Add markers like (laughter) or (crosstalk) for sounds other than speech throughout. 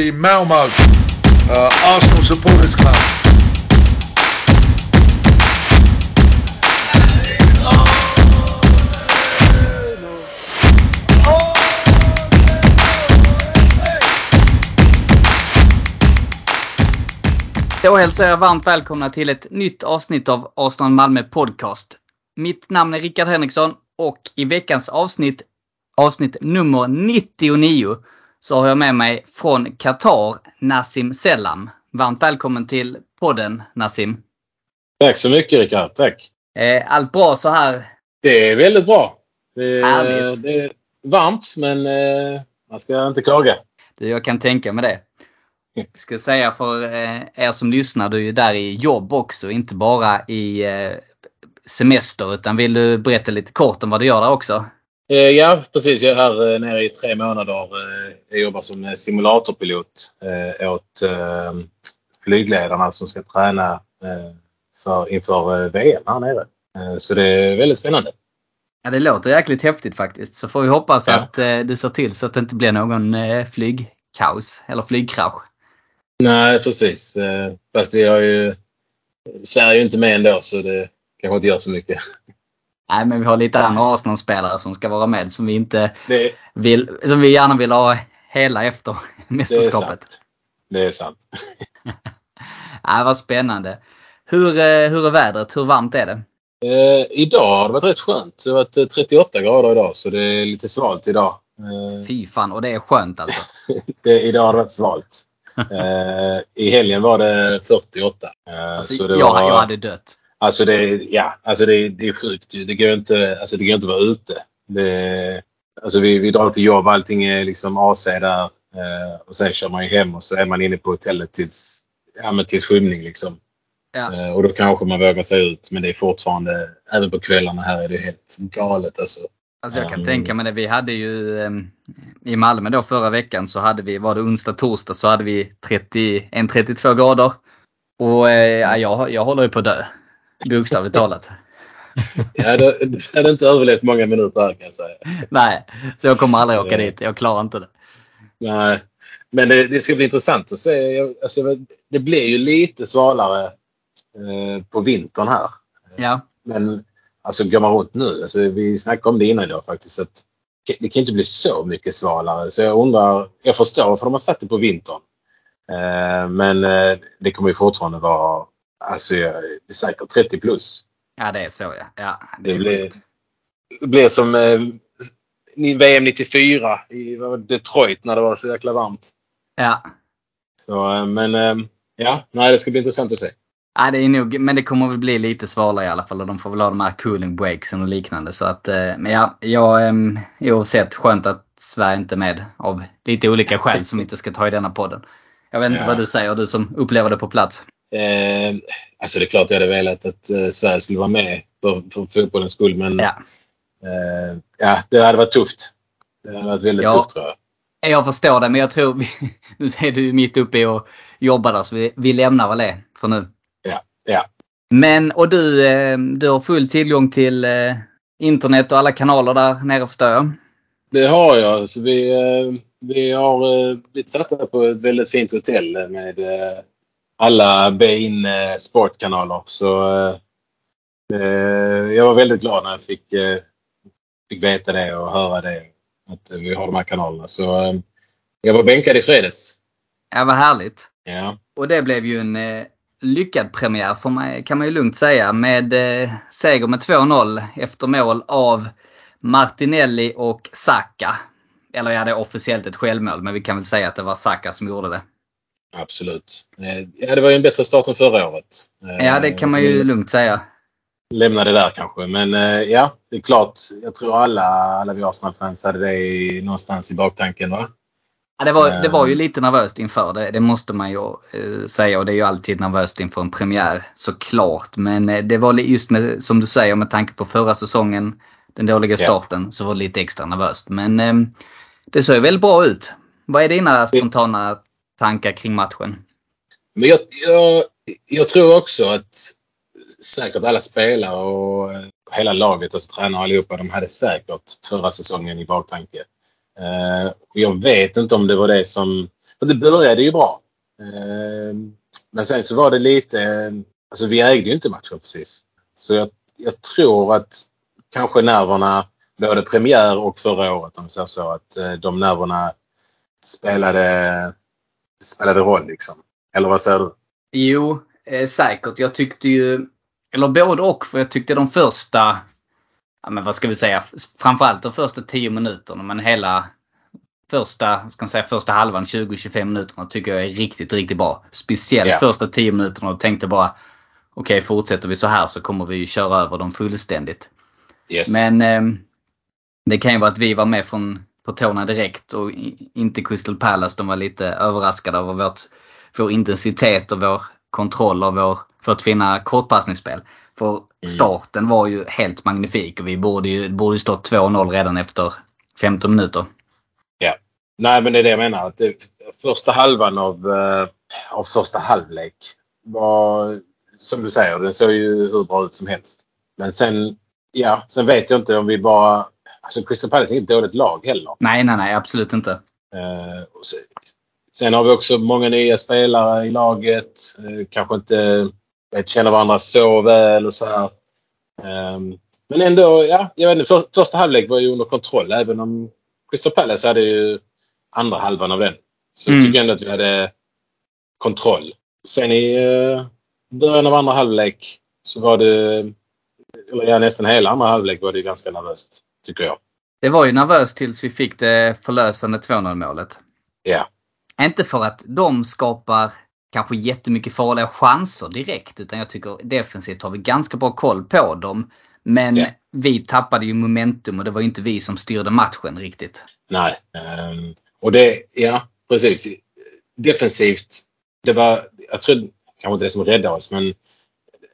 the Malmo uh, Arsenal Supporters Club. Då hälsar jag varmt välkomna till ett nytt avsnitt av Arsenal Malmö Podcast. Mitt namn är Rickard Henriksson och i veckans avsnitt, avsnitt nummer 99, så har jag med mig från Qatar Nassim Selam. Varmt välkommen till podden Nassim. Tack så mycket Rickard, tack. Eh, allt bra så här? Det är väldigt bra. Det är, det är varmt men eh, man ska inte klaga. Du, jag kan tänka mig det. Jag ska säga för eh, er som lyssnar, du är ju där i jobb också, inte bara i semester. Utan vill du berätta lite kort om vad du gör där också? Eh, ja precis, jag är här eh, nere i tre månader. Eh, jag jobbar som eh, simulatorpilot eh, åt eh, flygledarna som ska träna eh, för, inför eh, VM här nere. Eh, så det är väldigt spännande. Ja, det låter jäkligt häftigt faktiskt. Så får vi hoppas Ja. att eh, du ser till så att det inte blir någon eh, flygkaos eller flygkrasch. Nej precis. Eh, fast vi har ju Sverige är ju inte med ändå så det kanske inte gör så mycket. Nej, men vi har lite andra Arsenal-spelare som ska vara med som vi inte Det, vill, som vi gärna vill ha hela efter det är mästerskapet. sant. Det är sant. (laughs) Ja, vad spännande. Hur, eh, hur är vädret? Hur varmt är det? Eh, idag har det varit rätt skönt. Det har varit eh, 38 grader idag så det är lite svalt idag. Eh, Fy fan, och det är skönt alltså. (laughs) det, idag har det varit svalt. (laughs) Eh, I helgen var det 48. Eh, alltså så det jag, var, jag hade dött. Alltså det, ja, alltså det, det är sjukt ju. Det går inte, alltså det går inte att vara ute. Det, alltså vi, vi drar till jobb, allting är liksom AC där. Eh, och sen kör man ju hem och så är man inne på hotellet tills, ja, men tills skymning liksom. Ja. Eh, Och då kanske man vågar sig ut. Men det är fortfarande, även på kvällarna här är det helt galet alltså. Alltså jag kan Mm. tänka mig det. Vi hade ju eh, i Malmö då förra veckan så hade vi, var det onsdag, torsdag så hade vi 31, 32 grader. Och eh, ja, jag, jag håller ju på att dö. Bokstavligt talat. Jag hade, hade inte överlevt många minuter här kan jag säga. Nej, så jag kommer aldrig åka dit. Jag klarar inte det. Nej. Men det, det ska bli intressant att se. Alltså, det blir ju lite svalare eh, på vintern här. Ja, Men alltså går man runt nu, alltså, vi snackade om det innan idag faktiskt, att det kan inte bli så mycket svalare. Så jag undrar, jag förstår varför de har satt det på vintern. Eh, men eh, det kommer ju fortfarande vara, alltså jag är säkert 30 plus. ja det är så ja. ja det Det blir, sjukt. det blir som eh, VM 94 i Detroit när det var så jäkla varmt. Ja. Så, eh, men eh, ja, nej, det ska bli intressant att se. Ja, det är nog, men det kommer väl bli lite svalare i alla fall och de får väl ha de här cooling breaksen och liknande. Så att, eh, men ja, jag, eh, oavsett skönt att Sverige inte är med av lite olika skäl som vi inte ska ta i denna podden. Jag vet inte Ja. vad du säger, du som upplever det på plats. Eh, alltså det är klart jag hade velat att eh, Sverige skulle vara med för, för fotbollens skull. Men Ja. eh, ja, det hade varit tufft. Det hade varit väldigt Ja. tufft tror jag. Jag förstår det, men jag tror, (laughs) nu är du mitt uppe i att jobba där så vi, vi lämnar väl det för nu. Ja, ja. Men, och du, eh, du har full tillgång till eh, internet och alla kanaler där nere förstår jag. Det har jag. Så vi, eh, vi har blivit satta på ett väldigt fint hotell med alla Bein eh, sportkanaler. Så eh, eh, jag var väldigt glad när jag fick, fick veta det och höra det. Att vi har de här kanalerna. Så jag var bänkad i fredags. Ja, vad härligt. Ja. Och det blev ju en lyckad premiär får man, kan man ju lugnt säga med eh, seger med 2-0 efter mål av Martinelli och Saka. Eller ja, det är officiellt ett självmål men vi kan väl säga att det var Saka som gjorde det. Absolut. Eh, Ja, det var ju en bättre start än förra året. Eh, Ja, det kan man ju lugnt säga. Lämna det där kanske. Men eh, ja, det är klart. Jag tror alla, alla vi Arsenal-fans hade det i, någonstans i baktanken. Va? Ja, det, var, det var ju lite nervöst inför det. Det måste man ju säga och det är ju alltid nervöst inför en premiär såklart. Men det var just med, som du säger med tanke på förra säsongen, den dåliga Ja. starten, så var det lite extra nervöst. Men det såg ju väldigt bra ut. Vad är dina spontana tankar kring matchen? Men jag, jag, jag tror också att säkert alla spelare och eh, hela laget, alltså tränare allihopa, de hade säkert förra säsongen i baktanke. Eh, jag vet inte om det var det som för det började ju bra. Eh, men sen så var det lite... Eh, alltså vi ägde ju inte matchen precis. Så jag, jag tror att kanske nerverna, både premiär och förra året om vi säger så att eh, de nerverna spelade, spelade roll liksom. Eller vad säger du? Jo, eh, säkert. Jag tyckte ju, eller både och, för jag tyckte de första, ja men vad ska vi säga, framförallt de första 10 minuterna men hela första, ska man säga första halvan, 20-25 minuterna tycker jag är riktigt, riktigt bra. Speciellt Ja. första 10 minuterna och tänkte bara okej fortsätter vi så här så kommer vi ju köra över dem fullständigt. Yes. Men eh, det kan ju vara att vi var med från, på tårna direkt och inte Crystal Palace. De var lite överraskade över vårt, vår intensitet och vår kontroll av vår, vårt fina kortpassningsspel. För starten var ju helt magnifik och vi borde ju, borde stått 2-0 redan efter 15 minuter. Nej, men det är det jag menar. Att första halvan av, eh, av första halvlek var, som du säger, den såg ju hur bra ut som helst. Men sen, ja, sen vet jag inte om vi bara... Alltså Crystal Palace är inget dåligt lag heller. Nej, nej, nej, absolut inte. Eh, sen, sen har vi också många nya spelare i laget. Eh, kanske inte vet, känner varandra så väl och så här. Eh, men ändå, ja, jag vet inte. För, första halvlek var ju under kontroll även om Crystal Palace hade ju andra halvan av den. Så Mm. jag tycker ändå att vi hade kontroll. Sen i eh, början av andra halvlek så var det, eller ja, nästan hela andra halvlek var det ganska nervöst, tycker jag. Det var ju nervöst tills vi fick det förlösande 2-0 målet. Ja. Inte för att de skapar kanske jättemycket farliga chanser direkt. Utan jag tycker defensivt har vi ganska bra koll på dem. Men Ja. vi tappade ju momentum och det var inte vi som styrde matchen riktigt. Nej. Ehm, och det, ja precis. Defensivt, det var, jag tror kanske inte det som räddade oss, men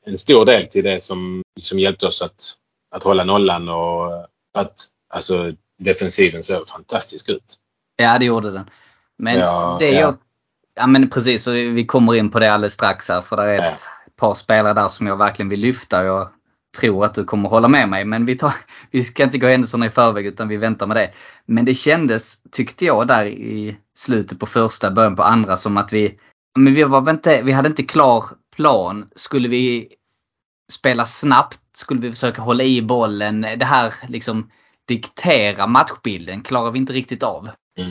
en stor del till det som, som hjälpte oss att, att hålla nollan och att alltså defensiven såg fantastisk ut. Ja, det gjorde den. Men Ja, det ja. jag... Ja men precis, så vi kommer in på det alldeles strax här. För det är ett par spelare där som jag verkligen vill lyfta. Jag tror att du kommer hålla med mig. Men vi, tar, (laughs) vi ska inte gå händelserna i förväg utan vi väntar med det. Men det kändes, tyckte jag, där i slutet på första, början på andra som att vi... Men vi, var inte, vi hade inte klar plan. Skulle vi spela snabbt? Skulle vi försöka hålla i bollen? Det här liksom diktera matchbilden klarar vi inte riktigt av. Mm.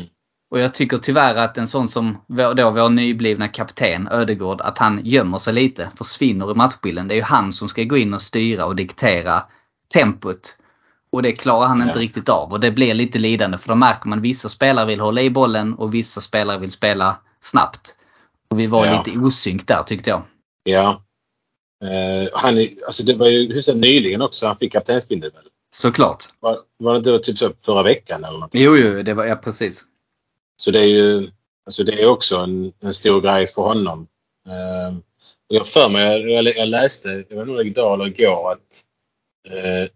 Och jag tycker tyvärr att en sån som vår, då, vår nyblivna kapten Ödegård, att han gömmer sig lite, försvinner i matchbilden. Det är ju han som ska gå in och styra och diktera tempot. Och det klarar han inte Ja. riktigt av. Och det blir lite lidande för då märker man att vissa spelare vill hålla i bollen och vissa spelare vill spela snabbt. Och vi var Ja. lite osynk där tyckte jag. Ja. Eh, han, alltså det var ju hyfsat nyligen också han fick kaptensbindeln väl? Såklart. Var, var det inte typ så förra veckan eller något? Jo, jo, det var ja, precis. Så det är ju alltså det är också en, en stor grej för honom. Eh, jag för mig, jag, jag läste, jag om det var idag eller igår, att eh,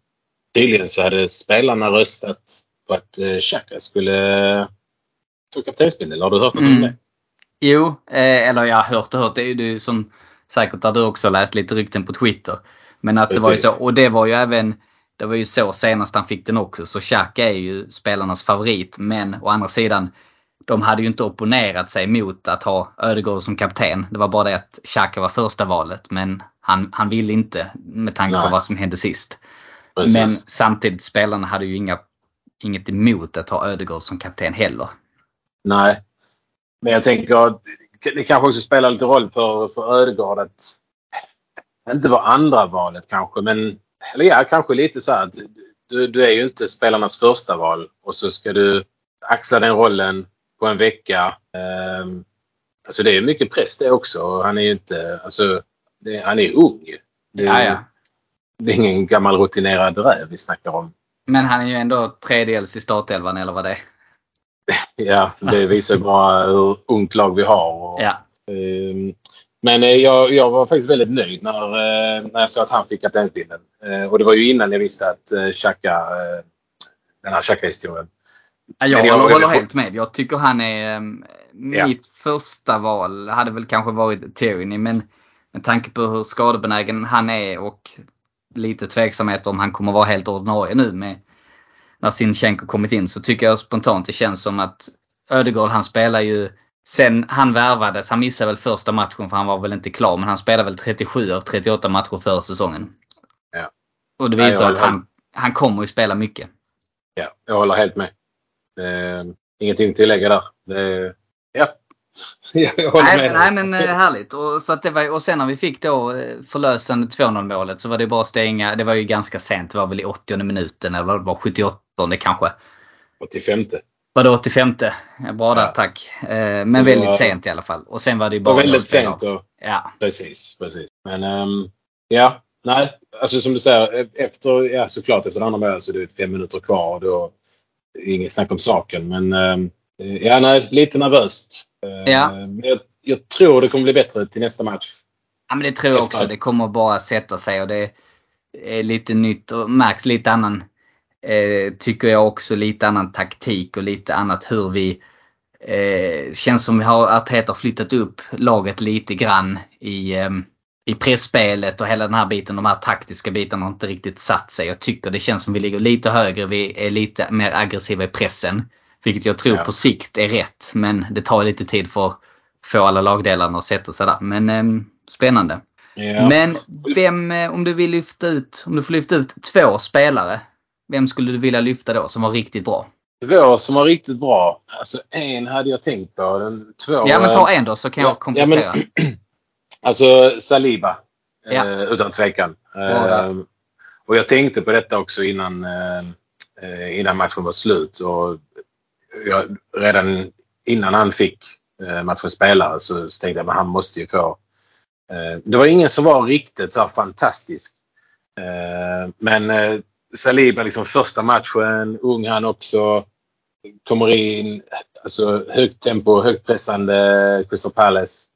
tydligen så hade spelarna röstat på att eh, Xhaka skulle få kaptensbindel. Har du hört något om Mm. det? Jo, eh, eller jag har hört och hört. Det är ju det är som säkert har du också läst lite rykten på Twitter. Men att det var ju Precis. så. Och det var ju även det var ju så senast han fick den också. Så Xhaka är ju spelarnas favorit. Men å andra sidan, de hade ju inte opponerat sig mot att ha Ödegård som kapten. Det var bara det att Xhaka var första valet. Men han, han ville inte med tanke på Nej. vad som hände sist. Precis. Men samtidigt, spelarna hade ju inga, inget emot att ha Ödegård som kapten heller. Nej. Men jag tänker att det kanske också spelar lite roll för, för Ödegaard att inte vara andra valet kanske, men eller ja, kanske lite så här. att Du, du är ju inte spelarnas första val och så ska du axla den rollen på en vecka. Ehm, alltså det är mycket press det också. Han är ju inte, alltså, det, han är ung. Det, är- Ja, ja. det är ingen gammal rutinerad räv vi snackar om. Men han är ju ändå tredjedels i startelvan eller vad det är. (laughs) Ja, det visar bara hur ungt lag vi har. Och, Ja. Ehm, Men eh, jag, jag var faktiskt väldigt nöjd när, eh, när jag såg att han fick kaptensbilden. Eh, Och det var ju innan jag visste att eh, Xhaka, eh, den här Xhaka-historien. Ja, Jag Men jag- håller, håller helt med. Jag tycker han är Ja. mitt första val. Hade väl kanske varit Tierney men med tanke på hur skadebenägen han är och lite tveksamhet om han kommer vara helt ordinarie nu med när Sinchenko kommit in så tycker jag spontant det känns som att Ödegaard han spelar ju Sen han värvades, han missade väl första matchen för han var väl inte klar. Men han spelade väl 37 av 38 matcher förra säsongen. Ja. Och det visar jag att han, han kommer ju spela mycket. Ja, jag håller helt med. Eh, ingenting att tillägga där. Det, (laughs) ja, jag håller Nej, med. nej men eh, härligt. Och, så att det var, och sen när vi fick då eh, förlösande 2-0 målet så var det bara att stänga. Det var ju ganska sent. Det var väl i 80 minuten eller det var 78 kanske. 85. Var det 85? Ja, bra där Ja. tack. Eh, men Så väldigt var- sent i alla fall. Och sen var det ju bara väldigt sent. Och, Ja. precis, precis. Men ehm, ja, nej. Alltså som du säger, e- efter, ja såklart efter andra målet så är det fem minuter kvar. Och då inget snack om saken. Men ehm, ja, nej, lite nervöst. Eh, Ja. Men jag, jag tror det kommer bli bättre till nästa match. Ja men det tror jag också. Det kommer bara sätta sig och det är lite nytt och märks lite annan, eh, tycker jag också, lite annan taktik och lite annat hur vi eh, känns som vi har Arteta har flyttat upp laget lite grann i, eh, i pressspelet och hela den här biten. De här taktiska bitarna har inte riktigt satt sig. Jag tycker det känns som vi ligger lite högre. Vi är lite mer aggressiva i pressen. Vilket jag tror Ja. på sikt är rätt. Men det tar lite tid för att få alla lagdelarna att sätta sig där. Men eh, spännande. Ja. Men vem, eh, om du vill lyfta ut, om du får lyfta ut två spelare. Vem skulle du vilja lyfta då som var riktigt bra? Två som var riktigt bra. Alltså en hade jag tänkt på. Den, två, Ja men ta eh, en då så kan ja, jag komplettera. ja, (clears throat) Alltså Saliba. Ja. Eh, utan tvekan. Eh, och jag tänkte på detta också innan, eh, eh, innan matchen var slut. Och jag, redan innan han fick eh, matchens spelare så, så tänkte jag att han måste ju få. Eh, det var ingen som var riktigt så här fantastisk. Eh, men eh, Saliba liksom första matchen, ung han också. Kommer in, alltså högt tempo, högt pressande Crystal Palace.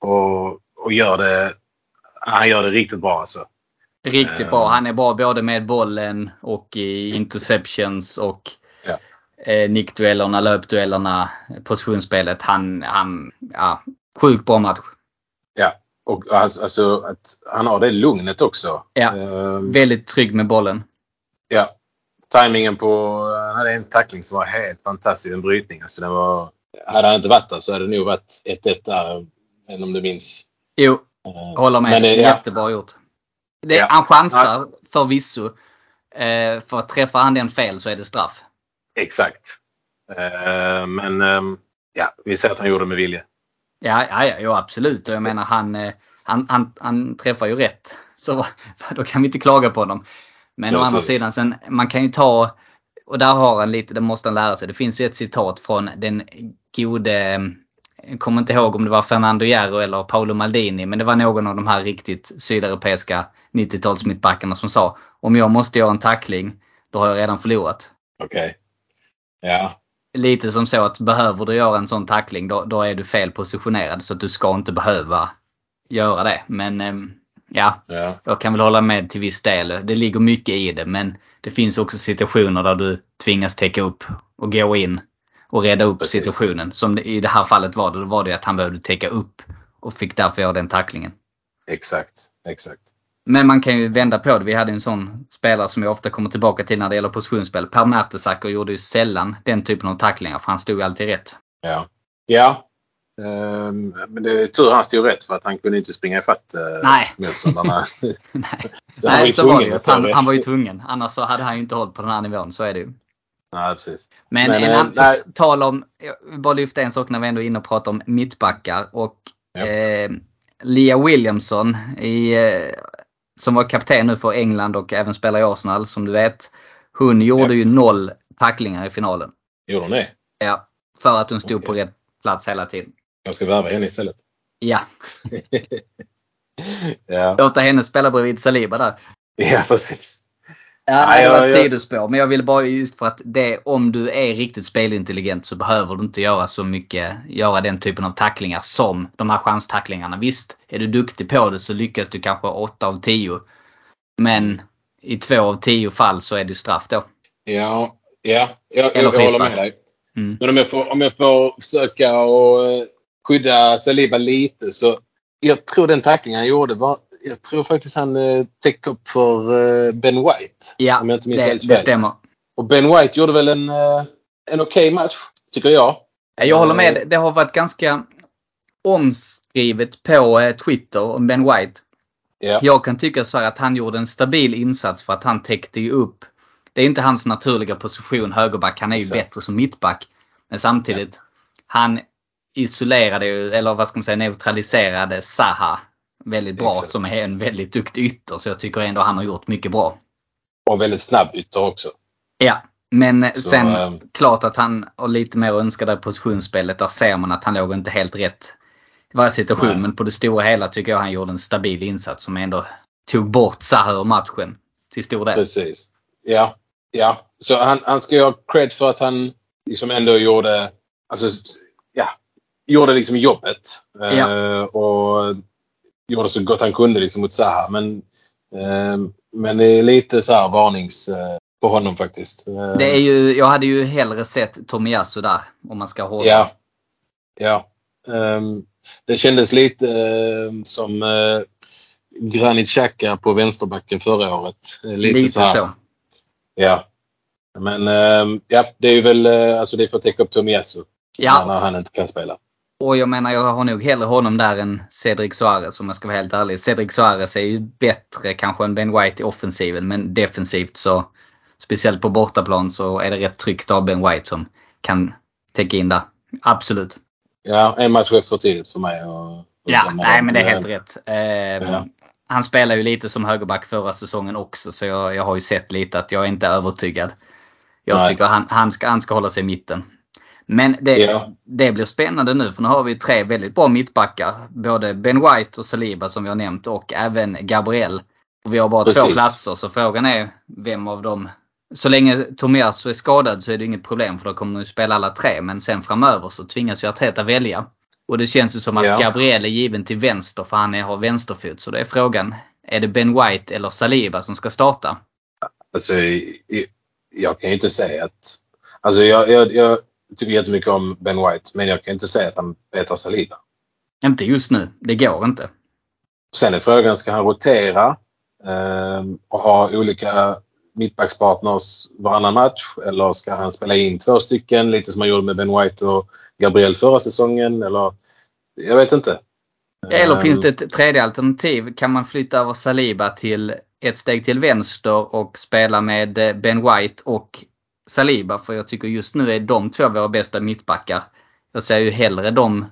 Och, och gör det, han gör det riktigt bra alltså. Riktigt Eh. bra. Han är bra både med bollen och i interceptions och Ja. eh, nickduellerna, löpduellerna, positionsspelet. Han, han, ja, sjukt bra match. Ja, och alltså, alltså att han har det lugnet också. Ja. Ehm, Väldigt trygg med bollen. Ja. Timingen på... Han hade en tackling som var helt fantastisk. En brytning. Alltså den var, hade han inte varit där så hade det nog varit 1-1 där. Än om du minns. Jo, jag håller med. Men det- ja. Jättebra gjort. Det, Ja. Han chansar förvisso. Eh, för att träffar han den fel så är det straff. Exakt. Men ehm, ja, vi ser att han gjorde det med vilja. Ja, ja, ja jo, absolut. Och jag menar han, eh, han, han, han träffar ju rätt. Så (laughs) då kan vi inte klaga på honom. Men å Precis. andra sidan, sen, man kan ju ta, och där har han lite, det måste han lära sig. Det finns ju ett citat från den gode, jag kommer inte ihåg om det var Fernando Hierro eller Paolo Maldini, men det var någon av de här riktigt sydeuropeiska 90-tals mittbackarna som sa om jag måste göra en tackling, då har jag redan förlorat. Okej. Ja. Lite som så att behöver du göra en sån tackling då, då är du fel positionerad så att du ska inte behöva göra det. Men ehm, ja, Ja. jag kan väl hålla med till viss del. Det ligger mycket i det men det finns också situationer där du tvingas täcka upp och gå in och reda upp Precis. situationen. Som i det här fallet var det. Då var det att han behövde täcka upp och fick därför göra den tacklingen. Exakt. Exakt. Men man kan ju vända på det. Vi hade en sån spelare som jag ofta kommer tillbaka till när det gäller positionsspel. Per Mertesacker gjorde ju sällan den typen av tacklingar för han stod alltid rätt. Ja. Ja. Ehm, men det är tur han stod rätt för att han kunde inte springa ifatt Nej. motståndarna. Nej, (laughs) Så han var (laughs) Nej så var det Han, han var ju tvungen. Annars så hade han ju inte hållit på den här nivån. Så är det ju. Nej, precis. Men, Men, en eh, annan tal om, jag vill bara lyfta en sak när vi ändå är inne och pratar om mittbackar. Och Ja. eh, Lia Williamson i, eh, som var kapten nu för England och även spelar i Arsenal som du vet. Hon gjorde Ja. ju noll tacklingar i finalen. Gjorde hon det? Ja, för att hon stod på Okej. rätt plats hela tiden. Jag ska värva henne istället. Ja, (laughs) ja. låta henne spela bredvid Saliba där. ja, precis. Ja, det jag- ett jag- sidospår. Men jag vill bara just för att det, om du är riktigt spelintelligent så behöver du inte göra så mycket, göra den typen av tacklingar som de här chanstacklingarna. Visst, är du duktig på det så lyckas du kanske 8 av 10. Men i 2 av 10 fall så är det straff då. Ja, ja jag, jag, jag håller med dig. Mm. Men om jag får, om jag får försöka och eh, skydda Saliba lite så jag tror den tacklingen han gjorde var jag tror faktiskt han eh, täckte upp för eh, Ben White. Ja, om jag inte minns det, det stämmer. Och Ben White gjorde väl en, eh, en okej match, tycker jag. Jag håller med. Det har varit ganska omskrivet på eh, Twitter om Ben White. Ja. Jag kan tycka så här att han gjorde en stabil insats för att han täckte ju upp. Det är inte hans naturliga position högerback. Han är ju Exakt. bättre som mittback. Men samtidigt, han isolerade eller vad ska man säga, neutraliserade Zaha väldigt bra Exakt. som är en väldigt duktig ytter. Så jag tycker ändå han har gjort mycket bra. Och väldigt snabb ytter också. Ja, men Så, sen ehm, klart att han har lite mer att önska där positionsspelet. Där ser man att han låg inte helt rätt i varje situation. Nej. Men på det stora hela tycker jag han gjorde en stabil insats som ändå tog bort Zaha ur matchen. Till stor del. Precis. Ja. ja. Så han, han ska ju ha cred för att han liksom ändå gjorde, alltså, gjorde liksom jobbet. Ja. Eh, och gjorde så gott han kunde liksom mot Zaha. Men, eh, men det är lite så här varnings eh, på honom faktiskt. Det är ju, jag hade ju hellre sett Tomiyasu där. Om man ska hålla. Ja. Ja. Ehm, det kändes lite eh, som Granit Xhaka på vänsterbacken förra året. Lite, lite så. Här. så. Ja. Men ehm, ja, det är ju väl alltså det är för att täcka upp Tomiyasu. Ja, När han inte kan spela. Och jag menar jag har nog hellre honom där än Cedric Suarez om jag ska vara helt ärlig. Cedric Suarez är ju bättre kanske än Ben White i offensiven. Men defensivt så, speciellt på bortaplan så är det rätt tryggt av Ben White som kan täcka in där. Absolut. Ja, en match är för tidigt för mig. att- att Ja, nej men det är helt rätt. Eh, Ja. Han spelar ju lite som högerback förra säsongen också så jag, jag har ju sett lite att jag är inte övertygad. Jag Nej. tycker han, han, ska, han ska hålla sig i mitten. Men det, Ja. det blir spännande nu för nu har vi tre väldigt bra mittbackar. Både Ben White och Saliba som vi har nämnt och även Gabriel. Och vi har bara två Precis. platser så frågan är vem av dem. Så länge Tomiasu är skadad så är det inget problem för då kommer de spela alla tre. Men sen framöver så tvingas ju Arteta välja. Och det känns ju som att Ja. Gabriel är given till vänster för han är, har vänsterfot. Så det är frågan. Är det Ben White eller Saliba som ska starta? Alltså, jag kan ju inte säga att... Alltså jag, jag, jag tycker jättemycket om Ben White men jag kan inte säga att han petar Saliba. Inte just nu. Det går inte. Sen är frågan, ska han rotera eh, och ha olika mittbackspartners varannan match? Eller ska han spela in två stycken, lite som han gjorde med Ben White och Gabriel förra säsongen? Eller, jag vet inte. Eller Eh, finns det ett tredje alternativ? Kan man flytta över Saliba till ett steg till vänster och spela med eh, Ben White och Saliba? För jag tycker just nu är de två våra bästa mittbackar. Jag säger ju hellre de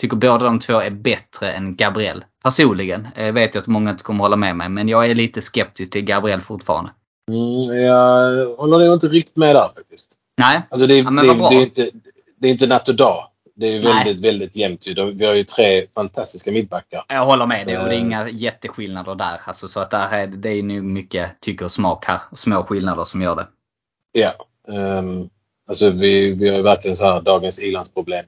tycker båda de två är bättre än Gabriel. Personligen eh, vet jag att många inte kommer hålla med mig men jag är lite skeptisk till Gabriel fortfarande. Mm, jag håller nog inte riktigt med där faktiskt. Nej, Alltså det, är- Ja, det, det, är inte, det är inte natt och dag. Det är Nej. väldigt, väldigt jämnt. Vi har ju tre fantastiska mittbackar. jag håller med dig och det är Eh. inga jätteskillnader där. Alltså, så att där är, det är nog mycket tycke och smak här. Små skillnader som gör det. Ja. Um, alltså vi, vi har ju verkligen så här dagens ilandsproblem.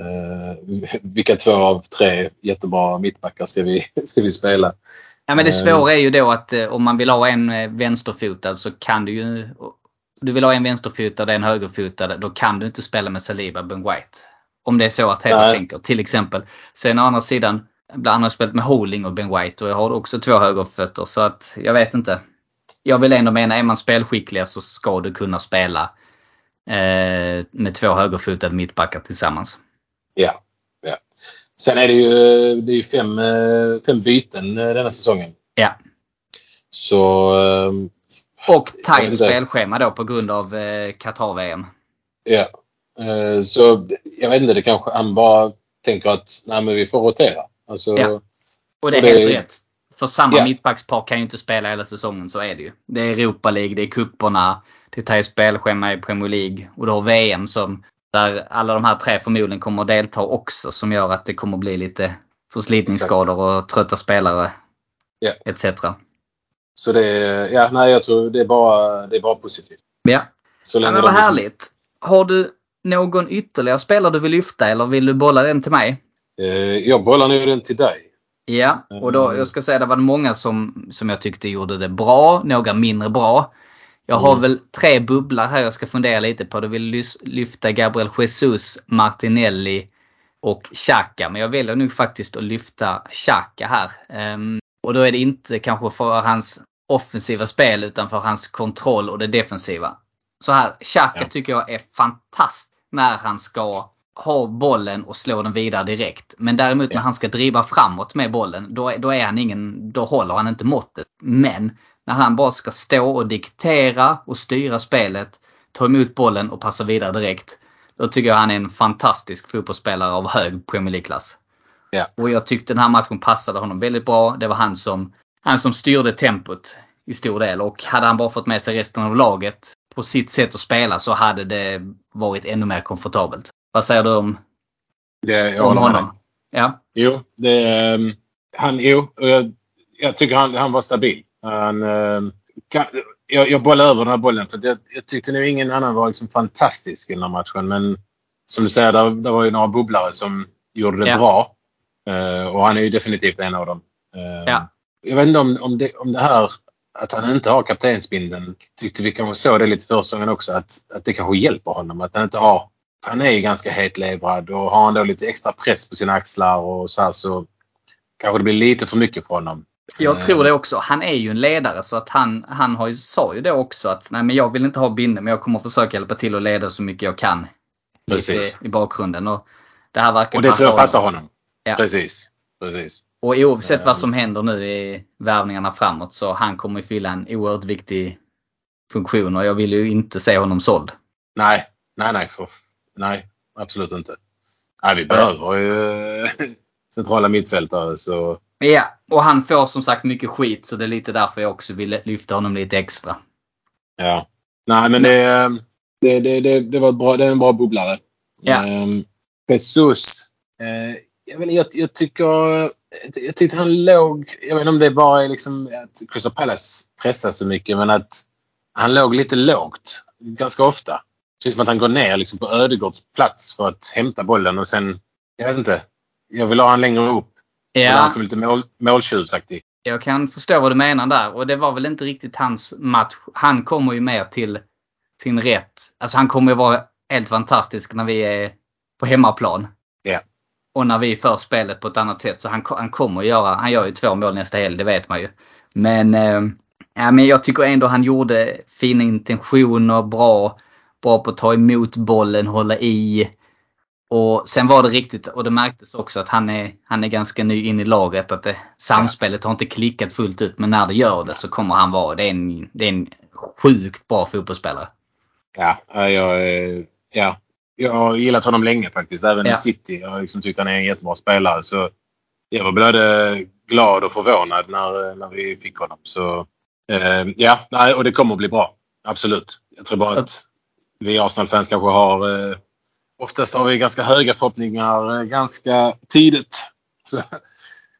Uh, vilka två av tre jättebra mittbackar ska vi, (laughs) ska vi spela? Ja men det Eh. svåra är ju då att eh, om man vill ha en eh, vänsterfotad så kan du ju... Du vill ha en vänsterfotad och en högerfotad. Då kan du inte spela med Saliba Ben White. Om det är så att Nej. tänker till exempel. Sen å andra sidan. Ibland har jag spelat med Holding och Ben White och jag har också två högerfötter så att jag vet inte. Jag vill ändå mena, är man spelskickliga så ska du kunna spela eh, med två högerfotade mittbackar tillsammans. Ja. ja. Sen är det ju, det är ju fem, eh, fem byten eh, denna säsongen. Ja. Så ehm, Och tajt spelschema då på grund av eh, Qatar-VM. ja. Eh, så jag vet inte, det kanske han bara tänker att nej men vi får rotera. Alltså, Ja. Och det är Och det helt rätt. För samma Ja. mittbackspar kan ju inte spela hela säsongen, så är det ju. Det är Europa League, det är kupperna, det är tajt spelschema i Premier League och du har VM som där alla de här tre förmodligen kommer att delta också som gör att det kommer att bli lite förslitningsskador och trötta spelare Ja. etc. Så det, är- ja, nej, jag tror det är bara, det är bara positivt. Ja. Så ja länge men de vad liksom- härligt. Har du någon ytterligare spelare du vill lyfta eller vill du bolla den till mig? Eh, jag bollar nu den till dig. Ja, och då, jag ska säga det var många som, som jag tyckte gjorde det bra, några mindre bra. Jag har Mm. väl tre bubblar här jag ska fundera lite på. Du vill lyfta Gabriel Jesus, Martinelli och Xhaka. Men jag väljer nog faktiskt att lyfta Xhaka här. Ehm, och då är det inte kanske för hans offensiva spel utan för hans kontroll och det defensiva. Så här, Xhaka Ja. tycker jag är fantastisk när han ska ha bollen och slå den vidare direkt. Men däremot när han ska driva framåt med bollen, då, då är han ingen, då håller han inte måttet. Men när han bara ska stå och diktera och styra spelet, ta emot bollen och passa vidare direkt. Då tycker jag han är en fantastisk fotbollsspelare av hög Premier League-klass. Ja. Och jag tyckte den här matchen passade honom väldigt bra. Det var han som, han som styrde tempot i stor del. Och hade han bara fått med sig resten av laget på sitt sätt att spela så hade det varit ännu mer komfortabelt. Vad säger du om, Det, om håller med honom? Ja, Jo, det, ehm, han, jo jag, jag tycker han, han var stabil. Han, ehm, kan, jag, jag bollar över den här bollen för jag, jag tyckte nu ingen annan var liksom fantastisk i den här matchen. Men som du säger, där, där var ju några bubblare som gjorde det Ja. bra. Eh, och han är ju definitivt en av dem. Ehm, Ja. Jag vet inte om, om, det, om det här att han inte har kaptensbindeln tyckte vi kanske såg det lite försäsongen också att, att det kanske hjälper honom. Att han inte har han är ju ganska hetlevrad och har han då lite extra press på sina axlar och så här så kanske det blir lite för mycket för honom. jag Eh, tror det också. Han är ju en ledare så att han, han har ju, sa ju det också att nej men jag vill inte ha binde men jag kommer försöka hjälpa till att leda så mycket jag kan. Precis. Lite i bakgrunden. Och det här verkar Och det passa tror jag honom. passar honom. Ja. Precis. Precis. Och oavsett Eh. vad som händer nu i värvningarna framåt så han kommer fylla en oerhört viktig funktion och jag vill ju inte se honom såld. Nej, nej, nej. För, nej, absolut inte. Nej, vi behöver ju eh, (laughs) centrala mittfältare så Ja, och han får som sagt mycket skit så det är lite därför jag också vill lyfta honom lite extra. ja. Nej, men det, det, det, det, det var bra. Det är en bra bubblare. Ja. Um, Jesus. Eh, jag, vet, jag, jag tycker... Jag tyckte han låg... Jag vet inte om det bara är liksom att Crystal Palace pressar så mycket men att han låg lite lågt ganska ofta. Det känns som att han går ner liksom på Ödegårds plats för att hämta bollen och sen... Jag vet inte. Jag vill ha han längre upp. Ja. Han som är lite mål, måltjuvsaktig. jag kan förstå vad du menar där och det var väl inte riktigt hans match. Han kommer ju mer till sin rätt. Alltså han kommer ju vara helt fantastisk när vi är på hemmaplan. Ja. Och när vi för spelet på ett annat sätt. Så han, han kommer göra, han gör ju två mål nästa helg, det vet man ju. Men, eh, ja, men jag tycker ändå han gjorde fina intentioner, bra, bra på att ta emot bollen, hålla i. Och sen var det riktigt, och det märktes också att han är, han är ganska ny in i laget. Att det, samspelet har inte klickat fullt ut men när det gör det så kommer han vara, det är en, det är en sjukt bra fotbollsspelare. Ja, jag, eh, ja. jag har gillat honom länge faktiskt. Även Ja. i City. Jag har liksom tyckt han är en jättebra spelare. Så jag var både glad och förvånad när, när vi fick honom. Så eh, ja, nej, och det kommer att bli bra. Absolut. Jag tror bara att vi Arsenal-fans kanske har... Eh, oftast har vi ganska höga förhoppningar eh, ganska tidigt. (laughs) Så,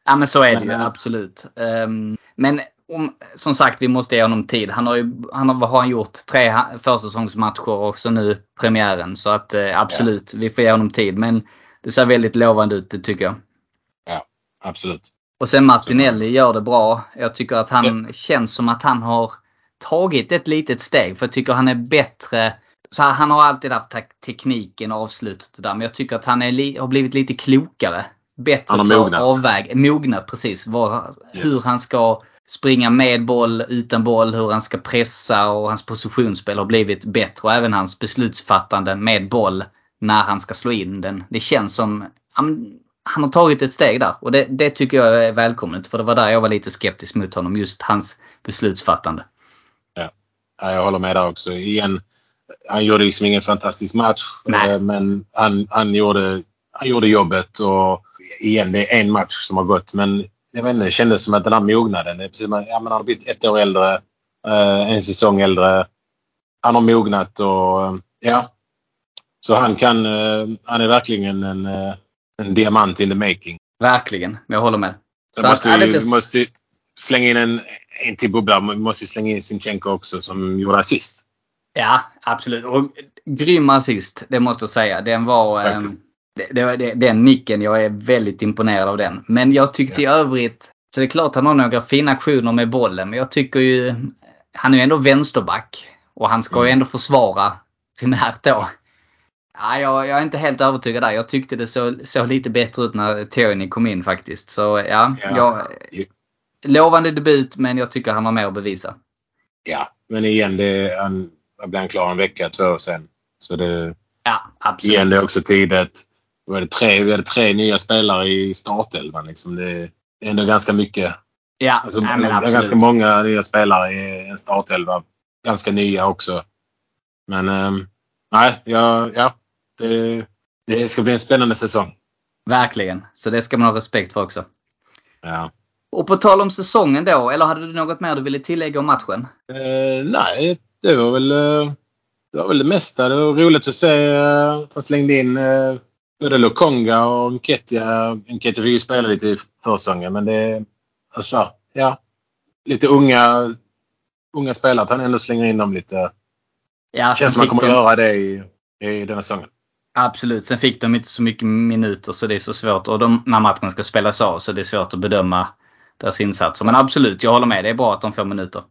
Ja men så är det Men, ju, eh, absolut. Ehm, men om, som sagt, vi måste ge honom tid. Han har ju han har, har han gjort tre försäsongsmatcher och så nu premiären. Så att eh, absolut, vi får ge honom tid. Men det ser väldigt lovande ut, det tycker jag. absolut. Och sen Martinelli gör det bra. Jag tycker att han känns som att han har tagit ett litet steg. För jag tycker han är bättre. Så han har alltid haft te- tekniken och avslutet där. Men jag tycker att han är har blivit lite klokare. Bättre Han har mognat. avväg. Mognat precis. Vad, Yes. Hur han ska springa med boll, utan boll, hur han ska pressa och hans positionsspel har blivit bättre. Och även hans beslutsfattande med boll när han ska slå in den. Det känns som men han har tagit ett steg där och det, det tycker jag är välkommet. För det var där jag var lite skeptisk mot honom. Just hans beslutsfattande. Ja, jag håller med där också. Igen, han gjorde liksom ingen fantastisk match. Nej. eh, Men han, han, gjorde, han gjorde jobbet. Och igen, det är en match som har gått. Men jag vet inte, det kändes som att den här mognaden. Det är precis att ja, men han har blivit ett år äldre. eh, En säsong äldre. Han har mognat och eh, ja. Så han kan, han är verkligen en, en diamant in the making. Verkligen, jag håller med. Så måste att, vi, måste slänga in en, en till bubbla. Vi måste slänga in Sinchenko också som gjorde assist. Ja, absolut. Och grym assist, det måste jag säga. Den var... Faktiskt. det, det, den nicken, jag är väldigt imponerad av den. Men jag tyckte i övrigt... Så det är klart han har några fina aktioner med bollen, men jag tycker ju... Han är ju ändå vänsterback. Och han ska ju Mm. ändå försvara primärt då. Ja, jag, jag är inte helt övertygad där. Jag tyckte det såg så lite bättre ut när Tierney kom in faktiskt. Så ja, Ja. Jag, lovande debut men jag tycker han har mer att bevisa. Ja, men igen, det, han blev han klar en vecka, två år sedan. Så det, Ja, absolut. Är också tidigt. Vi hade tre, vi hade tre nya spelare i startelvan. Liksom. Det är ändå ganska mycket. Ja, Alltså, nej, ganska många nya spelare i en startelva. Ganska nya också. Men ehm, nej, ja, ja det, det ska bli en spännande säsong. Verkligen. Så det ska man ha respekt för också. Ja. Och på tal om säsongen då, eller hade du något mer du ville tillägga om matchen? Eh, nej, det var väl eh, det var väl det mesta. Det var roligt att se eh, att han slängde in eh, både Lokonga och Nketia. Nketia fick ju spela lite i försäsongen men det alltså, ja, lite unga, unga spelare. Att han ändå slänger in dem lite. Ja, Känns som han kommer de- göra det i, i denna säsongen. Absolut. Sen fick de inte så mycket minuter så det är så svårt. Och de, när matchen ska spelas av så det är svårt att bedöma deras insatser. Men absolut, jag håller med. Det är bra att de får minuter.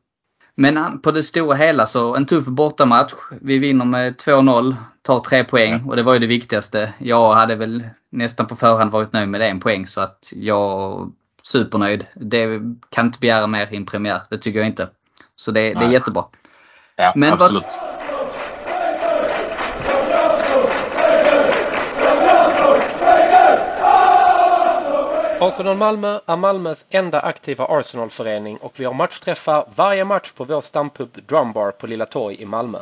Men på det stora hela så en tuff bortamatch. Vi vinner med 2-0, tar tre poäng och det var ju det viktigaste. Jag hade väl nästan på förhand varit nöjd med en poäng så att jag supernöjd. Det kan inte begära mer i en premiär. Det tycker jag inte. Så det, det är jättebra. Ja, Men vad- Arsenal Malmö är Malmös enda aktiva Arsenalförening och vi har matchträffar varje match på vår stampub Drumbar på Lilla Torg i Malmö.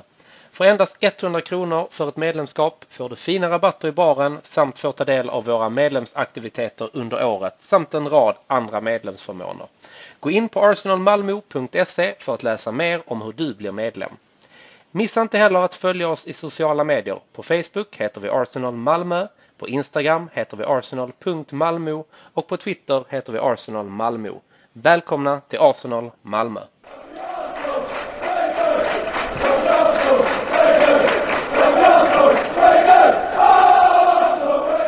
För endast 100 kronor för ett medlemskap får du fina rabatter i baren samt får ta del av våra medlemsaktiviteter under året samt en rad andra medlemsförmåner. Gå in på arsenalmalmo.se för att läsa mer om hur du blir medlem. Missa inte heller att följa oss i sociala medier. På Facebook heter vi Arsenal Malmö, på Instagram heter vi arsenal.malmo och på Twitter heter vi Arsenal Malmö. Välkomna till Arsenal Malmö!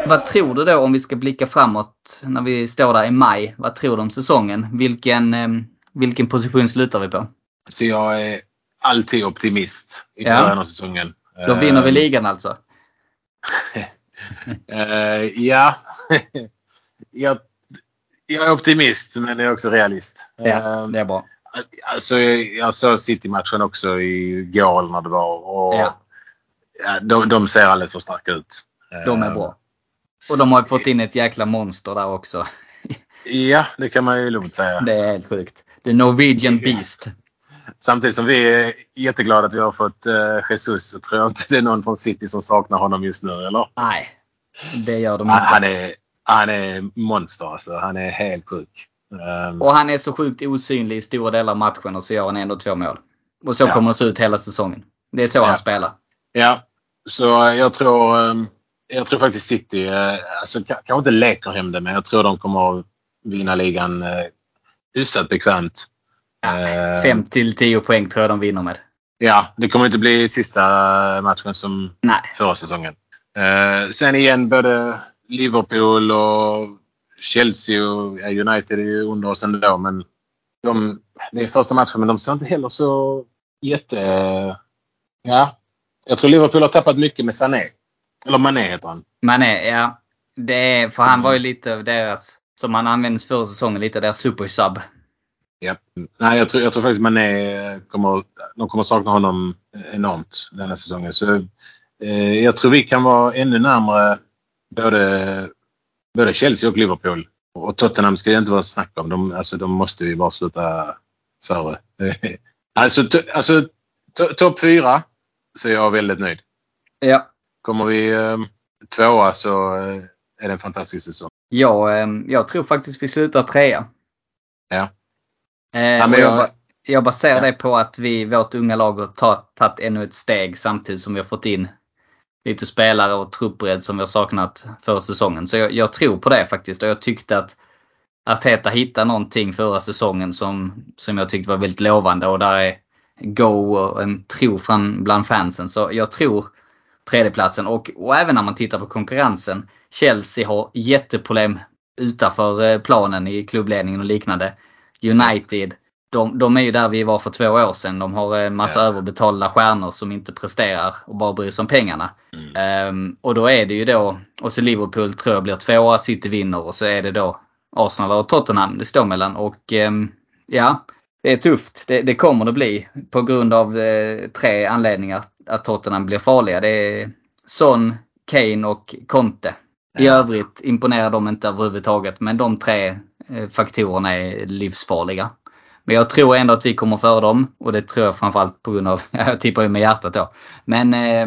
Vad tror du då om vi ska blicka framåt när vi står där i maj? Vad tror du om säsongen? Vilken, eh, vilken position slutar vi på? Så jag är alltid optimist i Ja. början av säsongen. Då vinner vi Ehm, ligan alltså? (laughs) Eh, ja. (laughs) jag, jag är optimist men jag är också realist. Ja, Eh, det är bra. alltså, jag, såg City-matchen också igår när det var. Och, Ja. ja, de, de ser alldeles för starka ut. De är Eh, bra. Och de har fått in ett jäkla monster där också. Ja, det kan man ju lugnt säga. (laughs) Det är helt sjukt. The Norwegian Beast. Samtidigt som vi är jätteglada att vi har fått eh, Jesus så tror jag inte det är någon från City som saknar honom just nu. Eller? Nej, det gör de Han, inte. han, är, han är monster alltså. Han är helt sjuk. Ehm, Och han är så sjukt osynlig i stora delar av matchen och så gör han ändå två mål. Och så Ja. kommer det se ut hela säsongen. Det är så Ja. han spelar. Ja, så jag tror, ehm, jag tror faktiskt City, eh, alltså ka- kanske inte leker hem det, men jag tror de kommer att vinna ligan eh, hyfsat bekvämt. Eh, 5 till 10 poäng tror jag de vinner med. Ja, det kommer inte bli sista matchen som Nej. förra säsongen. Eh, sen igen både Liverpool och Chelsea och ja, United är ju under oss ändå, men de, det är första matchen, men de ser inte heller så jätte... Ja, jag tror Liverpool har tappat mycket med Sané. Eller Mané heter han. Mané, ja. Det är, för han var ju lite av deras, som han användes förra säsongen, lite av deras supersub. Ja. Nej, jag tror, jag tror faktiskt Mané kommer, de kommer sakna honom enormt denna säsongen. Så, eh, jag tror vi kan vara ännu närmare både, både Chelsea och Liverpool. Och Tottenham ska det inte vara snack om. De, alltså, de måste vi bara sluta före. (laughs) alltså to, alltså to, topp fyra så är jag väldigt nöjd. Ja. Kommer vi eh, tvåa så eh, är det en fantastisk säsong. Jag, eh, jag tror faktiskt vi slutar trea. Ja. Eh, Ja, jag, jag- ba- jag baserar Ja. det på att vi, vårt unga lag har ta- tagit ännu ett steg samtidigt som vi har fått in lite spelare och truppbredd som vi har saknat förra säsongen. Så jag, jag tror på det faktiskt och jag tyckte att Arteta hittade någonting förra säsongen som, som jag tyckte var väldigt lovande och där är go och en tro från bland fansen. Så jag tror tredjeplatsen och, och även när man tittar på konkurrensen. Chelsea har jätteproblem utanför eh, planen i klubbledningen och liknande. United, de, de är ju där vi var för två år sedan. De har en massa Ja. överbetalda stjärnor som inte presterar och bara bryr sig om pengarna. Mm. Ehm, och då är det ju då, och så Liverpool tror jag blir tvåa, City vinner och så är det då Arsenal och Tottenham det står mellan. Och ehm, ja, det är tufft. Det, det kommer det bli på grund av eh, tre anledningar att Tottenham blir farliga. Det är Son, Kane och Conte. I övrigt imponerar de inte överhuvudtaget. Men de tre faktorerna är livsfarliga. Men jag tror ändå att vi kommer före dem. Och det tror jag framförallt på grund av, (laughs) jag tippar ju med hjärtat då. Men eh,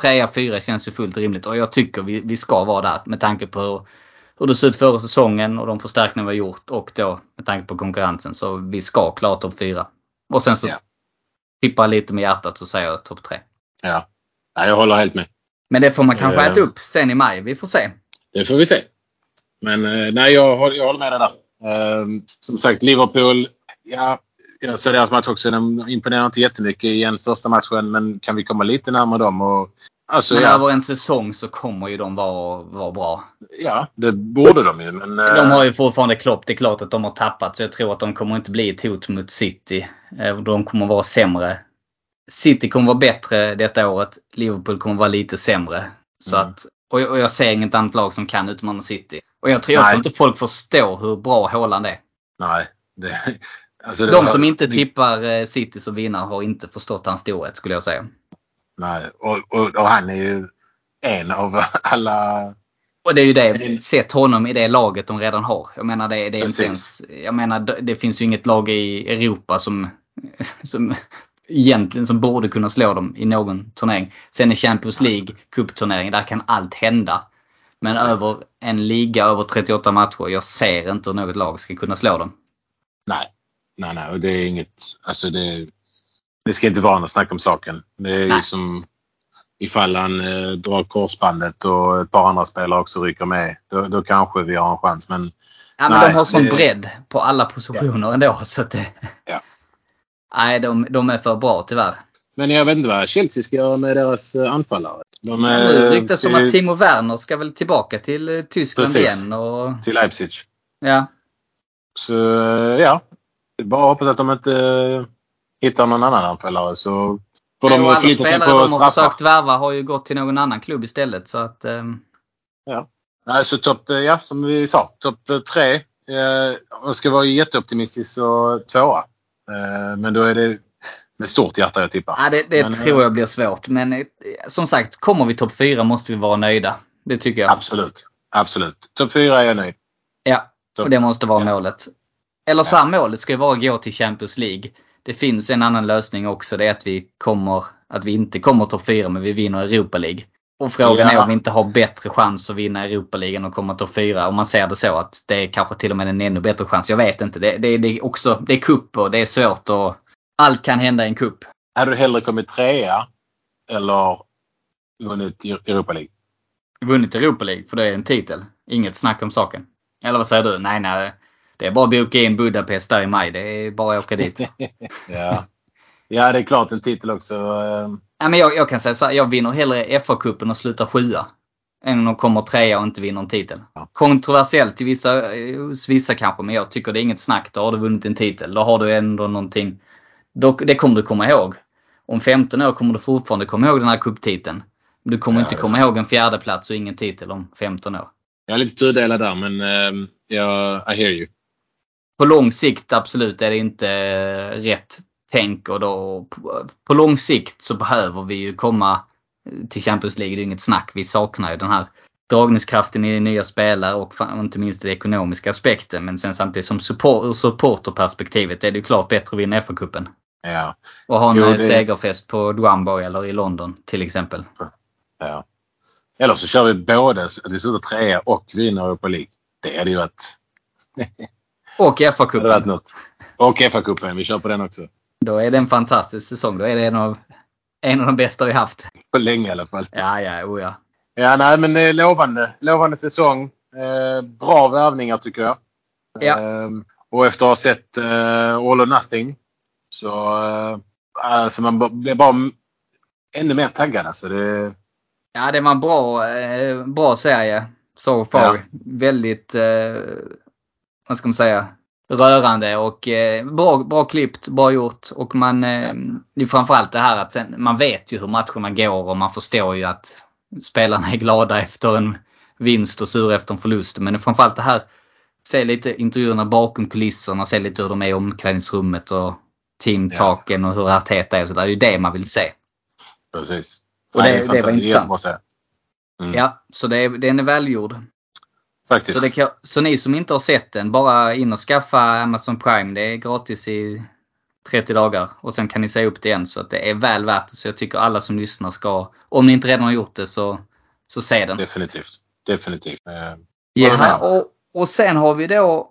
trea, fyra känns ju fullt rimligt. Och jag tycker vi, vi ska vara där med tanke på hur, hur det såg ut förra säsongen och de förstärkningar vi har gjort. Och då med tanke på konkurrensen. Så vi ska klara topp fyra. Och sen så Ja. tippar jag lite med hjärtat så säger jag topp tre. Ja. ja, jag håller helt med. Men det får man kanske Eh. äta upp sen i maj. Vi får se. Det får vi se. Men eh, nej, jag, håller- jag håller med dig där. Ehm, som sagt, Liverpool. Ja, jag såg deras match också. De imponerar inte jättemycket i första matchen. Men kan vi komma lite närmare dem? Och, alltså, Men ja, över en säsong så kommer ju de vara, vara bra. ja, det borde de ju. Men, eh, De har ju fortfarande Klopp. Det är klart att de har tappat. Så jag tror att de kommer inte bli ett hot mot City. Eh, De kommer vara sämre. City kommer vara bättre detta året. Liverpool kommer vara lite sämre. Så Mm. att, och, och jag ser inget annat lag som kan utmana City. Och jag tror, jag Nej. tror inte folk förstår hur bra Haaland är. Nej. Det, (laughs) alltså, det De var- som inte det- tippar eh, City som vinnare har inte förstått hans storhet skulle jag säga. Nej, och, och, och han är ju en av (laughs) alla... Och det är ju det. Sätt honom i det laget de redan har. Jag menar det, det är inte ens, Jag menar det finns ju inget lag i Europa som, (laughs) som egentligen som borde kunna slå dem i någon turnering. Sen i Champions League, cupturnering, där kan allt hända. Men Precis. över en liga över 38 matcher, jag ser inte hur något lag ska kunna slå dem. Nej. Nej, nej. Och det är inget... Alltså det, det ska inte vara något snack om saken. Det är Nej. ju som ifall han eh, drar korsbandet och ett par andra spelare också rycker med. Då, då kanske vi har en chans. Men Ja, men Nej, de har sån det- bredd på alla positioner ändå. Så att det, Ja. Nej, de, de är för bra tyvärr. Men jag vet inte vad Chelsea ska göra med deras eh, anfallare. De Ja, eh, nu ryktas som att Timo Werner ska väl tillbaka till eh, Tyskland Precis. igen. Och, till Leipzig. ja. Så eh, ja, det är bara hoppas att de inte eh, hittar någon annan anfallare. Så får Nej, de alla förlita sig spelare på de har försökt värva har ju gått till någon annan klubb istället. Så att, ehm, Nej, så topp, eh, ja, som vi sa, topp eh, tre. Eh, ska vara jätteoptimistisk så tvåa. Eh, men då är det med stort hjärta jag tippar. ja, det, det Men, tror eh, jag blir svårt. Men eh, som sagt, kommer vi topp fyra måste vi vara nöjda. Det tycker jag. Absolut. Absolut. Topp fyra är jag nöjd. Ja, och det måste vara Ja. målet. Eller så här, målet ska ju vara att gå till Champions League. Det finns en annan lösning också. Det är att vi kommer, att vi inte kommer topp fyra men vi vinner Europa League. Och frågan är Ja. om vi inte har bättre chans att vinna Europa League än att komma topp fyra. Om man ser det så att det är kanske till och med en ännu bättre chans. Jag vet inte. Det, det, det är också, det är cup och det är svårt och allt kan hända i en cup. Hade du hellre kommit trea eller vunnit Europa League? Vunnit Europa League för det är en titel. Inget snack om saken. Eller vad säger du? Nej, nej. Det är bara att boka in Budapest där i maj. Det är bara att åka dit. (laughs) ja. ja, det är klart en titel också. eh, Ja, men jag, jag kan säga så här, jag vinner hellre FA-cupen och slutar sjua. Än att komma trea och inte vinna en titel. Ja. Kontroversiellt till vissa, eh, hos vissa kanske, men jag tycker det är inget snack. Då har du vunnit en titel. Då har du ändå någonting. Då, det kommer du komma ihåg. Om 15 år kommer du fortfarande komma ihåg den här cuptiteln. Men Du kommer Ja, inte komma ihåg en fjärde plats och ingen titel om 15 år. Jag är lite tudelad där men eh, jag, I hear you. På lång sikt absolut är det inte eh, rätt tänk och då på, på lång sikt så behöver vi ju komma till Champions League. Det är inget snack. Vi saknar ju den här dragningskraften i nya spelare och fan- inte minst den ekonomiska aspekten. Men sen samtidigt som support, ur supporterperspektivet är det ju klart bättre att vinna FA-cupen. Ja, Och ha en Jo, eh, det- segerfest på Drumboy eller i London till exempel. ja. Eller så kör vi både att vi slutar trea och vinner Europa League. Det hade ju varit, (laughs) Och FA-cupen. Och FA-cupen, vi kör på den också. Då är det en fantastisk säsong. Då är det en av, en av de bästa vi haft. På länge i alla fall. Ja, ja, oh ja. Ja, nej men eh, lovande. Lovande säsong. Eh, bra värvningar tycker jag. Ja. Eh, och efter att ha sett eh, All or Nothing så eh, alltså man blir bara ännu mer taggad. Alltså. Det, Ja, det var en bra, eh, bra serie so far. Ja. Väldigt, eh, vad ska man säga, rörande och eh, bra, bra klippt, bra gjort. Och man, eh, det är framförallt det här att sen, man vet ju hur matcherna går och man förstår ju att spelarna är glada efter en vinst och sura efter en förlust. Men det är framförallt det här, se lite intervjuerna bakom kulisserna, se lite hur de är i omklädningsrummet och teamtalken och hur Arteta är och sådär. Det är ju det man vill se. precis. Och Nej, det- det var intressant. Mm. Ja, så det är, den är välgjord. Faktiskt. Så, det kan, så ni som inte har sett den, bara in och skaffa Amazon Prime. Det är gratis i 30 dagar och sen kan ni säga upp det igen. Så att det är väl värt det. Så jag tycker alla som lyssnar ska, om ni inte redan har gjort det så, så se den. Definitivt. Definitivt. Eh, Ja, och, och sen har vi då,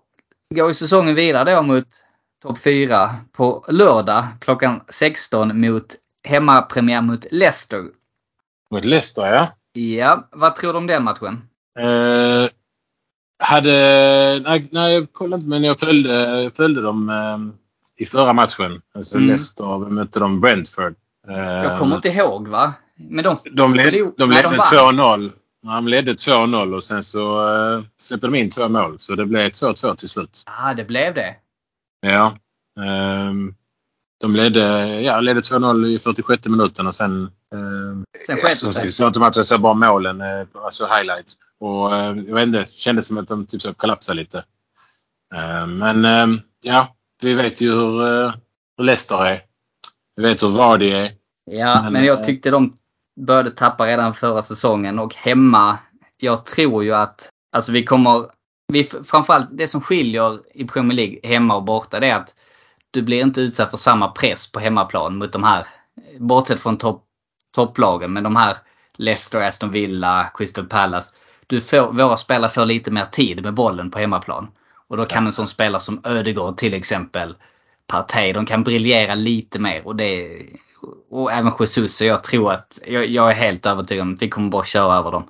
går ju säsongen vidare då mot topp 4 på lördag klockan 16 mot hemmapremiär mot Leicester. Mot Leicester ja. Ja, vad tror du om den matchen? Eh, hade, nej, nej, jag kollade inte men jag följde, följde dem eh, i förra matchen. Alltså Mm. Leicester mötte de Brentford. Eh, Jag kommer inte ihåg va? Men de, De, led, de ledde de vann. 2-0. De ledde 2-0 och sen så eh, släppte de in två mål. Så det blev 2-2 till slut. ah, det blev det. Ja. Ehm, de ledde, ja, ledde 2-0 i 46 minuten och sen... ehm, Sen sket som det så inte matchen, jag såg bara målen, eh, alltså highlights. Och eh, jag vet inte, kändes som att de typ så kollapsade lite. Ehm, men ja, vi vet ju hur, eh, hur Leicester är. Vi vet hur Vardy är. Ja, Men, men jag tyckte de började tappa redan förra säsongen och hemma. Jag tror ju att, alltså vi kommer, vi, framförallt det som skiljer i Premier League hemma och borta det är att du blir inte utsatt för samma press på hemmaplan mot de här, bortsett från topp, topplagen, men de här Leicester, Aston Villa, Crystal Palace. Du får, våra spelare får lite mer tid med bollen på hemmaplan. Och då kan en sån spelare som Ödegård till exempel, Partey, de kan briljera lite mer. Och, det, och även Jesus, så jag tror att, jag, jag är helt övertygad om att vi kommer bara köra över dem.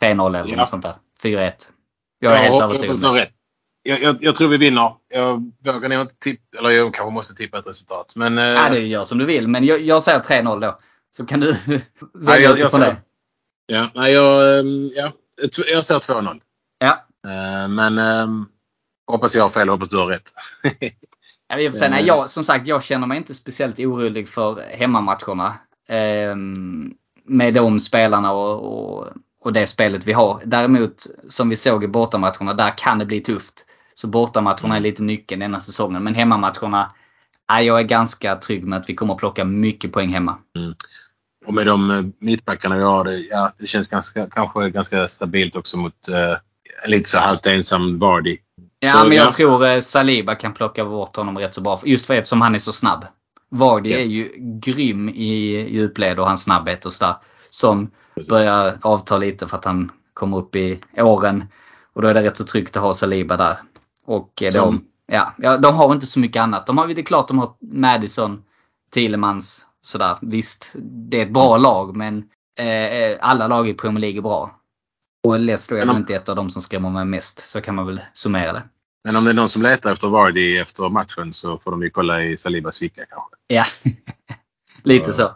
3-0 eller Ja. något sånt där. 4-1. Jag är helt hoppas övertygad om du det. Jag, jag, jag tror vi vinner. Jag vågar nog inte tippa, eller jag kanske måste tippa ett resultat. Men eh, Ja, det gör som du vill, men jag, jag säger 3-0 då. Så kan du (laughs) välja jag- jag utifrån det. ja, nej, jag, ehm, ja, jag säger 2-0. Ja. Eh, Men ehm, hoppas jag har fel hoppas du har rätt. (laughs) Ja, för sig, nej, Eh. jag, som sagt, jag känner mig inte speciellt orolig för hemmamatcherna. Ehm, med de spelarna och, och, och det spelet vi har. Däremot, som vi såg i bortamatcherna, där kan det bli tufft. Så bortamatcherna är lite nyckeln denna säsongen. Men hemmamatcherna, ja, jag är ganska trygg med att vi kommer att plocka mycket poäng hemma. Och med de eh, mittbackarna vi har, det, ja, det känns ganska, kanske ganska stabilt också mot eh, lite så halvt ensam Vardy. Ja, Så, men jag ja. tror eh, Saliba kan plocka bort honom rätt så bra. Just för eftersom han är så snabb. Vardy Ja. är ju grym i djupled och hans snabbhet och sådär. Som börjar avta lite för att han kommer upp i åren. Och då är det rätt så tryggt att ha Saliba där. Och eh, de, Som- ja, ja, de har inte så mycket annat. De har, det är klart de har Madison, Thielemans, sådär. Visst, det är ett bra lag men eh, alla lag i Premier League är bra. Och Leicester är väl inte ett av de som skrämmer mig mest. Så kan man väl summera det. Men om det är någon som letar efter Vardy efter matchen så får de ju kolla i Salibas ficka kanske. Ja, (laughs) lite så.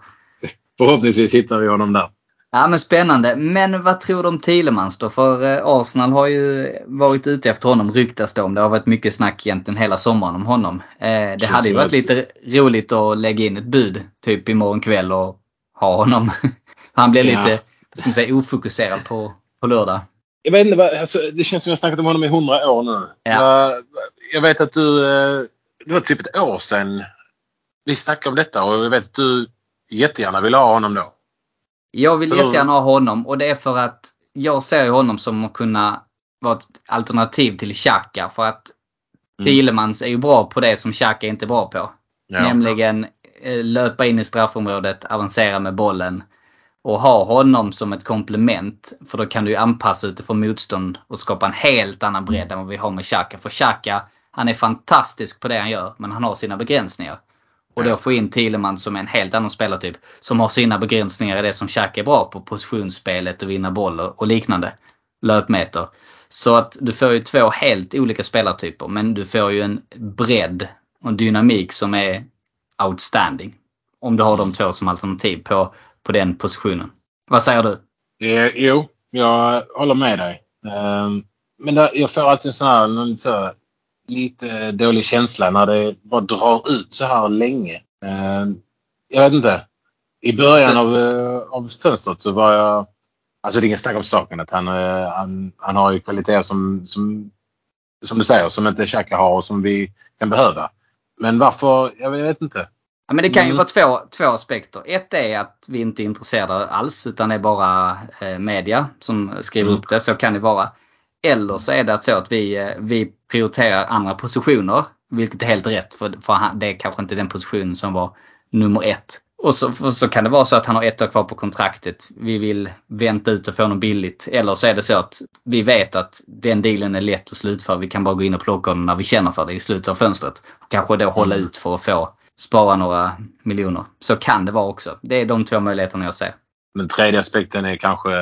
Förhoppningsvis hittar vi honom där. Ja men spännande. Men vad tror du om Thielemans då? För eh, Arsenal har ju varit ute efter honom ryktas det om. Det har varit mycket snack egentligen hela sommaren om honom. Eh, det Känns hade ju varit lite roligt att lägga in ett bud typ imorgon kväll och ha honom. (laughs) Han blir Ja. lite ska säga, ofokuserad på, på lördag. Jag vet inte, alltså, det känns som jag snackat om honom i hundra år nu. Ja. Jag, jag vet att du, eh, det var typ ett år sedan vi snackade om detta och jag vet att du jättegärna ville ha honom då. Jag vill jättegärna ha honom och det är för att jag ser honom som att kunna vara ett alternativ till Xhaka. För att Mm. Thielemans är ju bra på det som Xhaka inte är bra på. Ja. Nämligen eh, löpa in i straffområdet, avancera med bollen. Och ha honom som ett komplement. För då kan du ju anpassa utifrån motstånd och skapa en helt annan bredd än vad vi har med Xhaka. För Xhaka, han är fantastisk på det han gör, men han har sina begränsningar. Och då få in Thielemans som är en helt annan spelartyp. Som har sina begränsningar i det som Xhaka är bra på. Positionsspelet och vinna bollar och liknande. Löpmeter. Så att du får ju två helt olika spelartyper. Men du får ju en bredd och en dynamik som är outstanding. Om du har de två som alternativ på, på den positionen. Vad säger du? Eh, jo, jag håller med dig. Ehm, men där, jag får alltid en sån här, någon lite, lite dålig känsla när det bara drar ut så här länge. Ehm, jag vet inte. I början av, eh, av fönstret så var jag... Alltså det är ingen snack om saken att han, eh, han, han har ju kvaliteter som, som, som du säger, som inte Xhaka har och som vi kan behöva. Men varför? Jag vet inte. Ja, men det kan ju Mm. vara två, två aspekter. Ett är att vi inte är intresserade alls utan det är bara eh, media som skriver Mm. upp det. Så kan det vara. Eller så är det så att vi, eh, vi prioriterar andra positioner. Vilket är helt rätt för, för han, det är kanske inte den positionen som var nummer ett. Och så, så kan det vara så att han har ett år kvar på kontraktet. Vi vill vänta ut och få något billigt. Eller så är det så att vi vet att den dealen är lätt att slutföra. Vi kan bara gå in och plocka honom när vi känner för det i slutet av fönstret. Och kanske då hålla ut för att få spara några miljoner. Så kan det vara också. Det är de två möjligheterna jag ser. Den tredje aspekten är kanske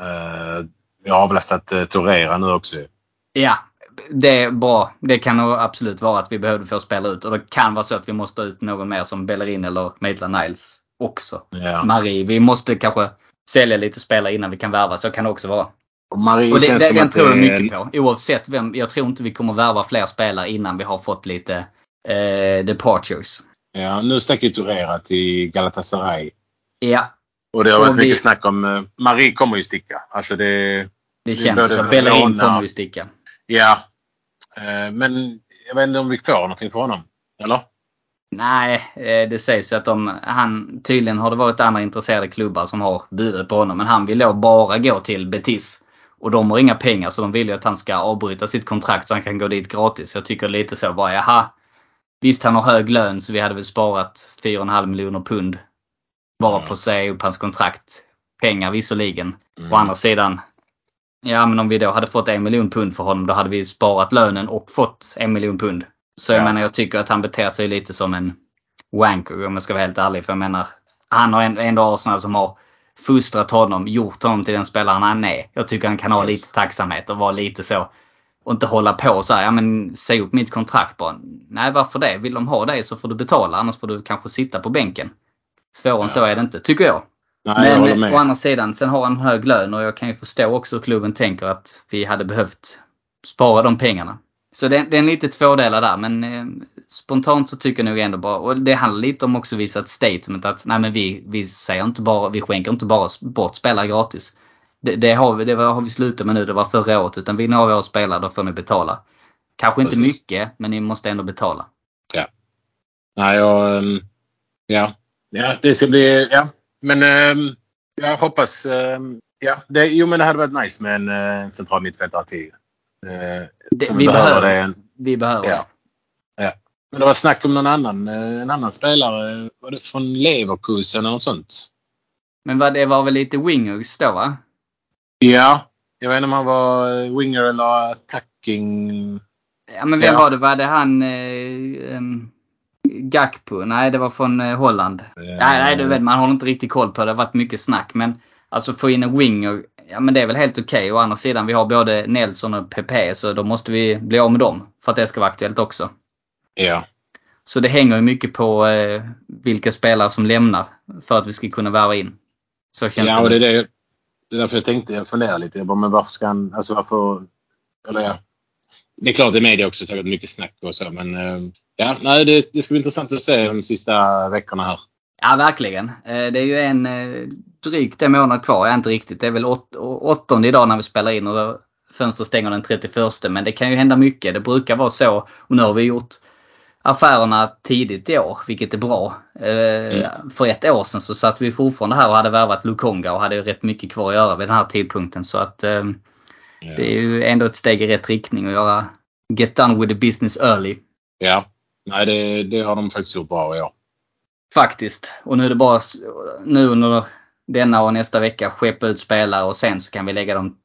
eh, vi har avlastat eh, Torreira nu också. Ja, det är bra. Det kan nog absolut vara att vi behövde få spela ut. Och det kan vara så att vi måste ut någon mer som Bellerin eller Maitland Niles också. Ja. Marie, vi måste kanske sälja lite spelare innan vi kan värva. Så kan det också vara. Och Marie Och det, känns det, som den tror jag är- mycket på. Oavsett vem. Jag tror inte vi kommer värva fler spelare innan vi har fått lite eh, departures. Ja, nu stack ju Torreira till Galatasaray. Ja, Och det har varit vi- mycket snack om... eh, Marie kommer ju sticka. Alltså det... det känns så. Bellerin kommer ju sticka. Ja. Eh, men jag vet inte om vi får någonting för honom. Eller? Nej, eh, det sägs ju att de, han, tydligen har det varit andra intresserade klubbar som har budet på honom. Men han vill då bara gå till Betis. Och de har inga pengar så de vill ju att han ska avbryta sitt kontrakt så han kan gå dit gratis. Jag tycker lite så bara, jaha. Visst han har hög lön så vi hade väl sparat 4,5 miljoner pund. Bara Ja. på att säga upp hans kontrakt. Pengar visserligen. Mm. Å andra sidan. Ja men om vi då hade fått en miljon pund för honom då hade vi sparat lönen och fått en miljon pund. Så jag Ja. menar jag tycker att han beter sig lite som en wanker om jag ska vara helt ärlig. För jag menar han har ändå Arsenal som har fostrat honom, gjort honom till den spelaren han är. Jag tycker han kan ha Yes. lite tacksamhet och vara lite så. Och inte hålla på så här, ja men säg upp mitt kontrakt bara. Nej varför det? Vill de ha dig så får du betala annars får du kanske sitta på bänken. Svårare än Ja. så är det inte, tycker jag. Nej, jag Men med. å andra sidan, sen har han hög lön och jag kan ju förstå också hur klubben tänker att vi hade behövt spara de pengarna. Så det, det är en lite tvådelad där men eh, spontant så tycker jag nog ändå bara, och det handlar lite om också att visa ett statement att nej men vi, vi säger inte bara, vi skänker inte bara bort spelare gratis. Det, det, har vi, det har vi slutat med nu, det var förra året. Utan vill ni ha våra spelare då får ni betala. Kanske inte Precis. mycket men ni måste ändå betala. Nej, jag... ehm, Ja. Ja, det ska bli... Ja. Men ehm, jag hoppas... ehm, Ja, det, jo men det hade varit nice med en, eh, en central mittfältare till. Eh, Det, vi vi, behöver det. vi behöver Ja. det. Men det var snack om någon annan, eh, en annan spelare. Var det från Leverkusen eller något sånt? Men vad, det var väl lite wingers då va? Ja. Jag vet inte om han var eh, winger eller attacking. Ja men vem Ja. var det? Var det han eh, um, Gakpo? Nej det var från eh, Holland. Nej, nej du vet man har inte riktigt koll på det. Det har varit mycket snack. Men alltså få in en winger. Ja men det är väl helt okej. Å andra sidan vi har både Nelson och PP så då måste vi bli av med dem. För att det ska vara aktuellt också. Ja. Så det hänger ju mycket på eh, vilka spelare som lämnar. För att vi ska kunna värva in. Så känns Ja, och det. det är. Det är därför jag tänkte, jag funderar lite. Jag bara, men varför ska han, alltså varför, eller ja. Det är klart i media också säkert mycket snack och så men eh, ja, nej det, det ska bli intressant att se de sista veckorna här. Ja, verkligen. Eh, Det är ju en eh, drygt en månad kvar. Ja, inte riktigt. Det är väl åt, åttonde idag när vi spelar in och fönstret stänger den 31. Men det kan ju hända mycket. Det brukar vara så. Och nu har vi gjort affärerna tidigt i år, vilket är bra. Eh, För ett år sedan så satt vi fortfarande här och hade värvat Lukonga och hade rätt mycket kvar att göra vid den här tidpunkten. Så att eh, det är ju ändå ett steg i rätt riktning att göra Get done with the business early. Ja, nej det, det har de faktiskt gjort bra ja. Faktiskt. Och nu är det bara nu under denna och nästa vecka skeppa ut spelare och sen så kan vi lägga dem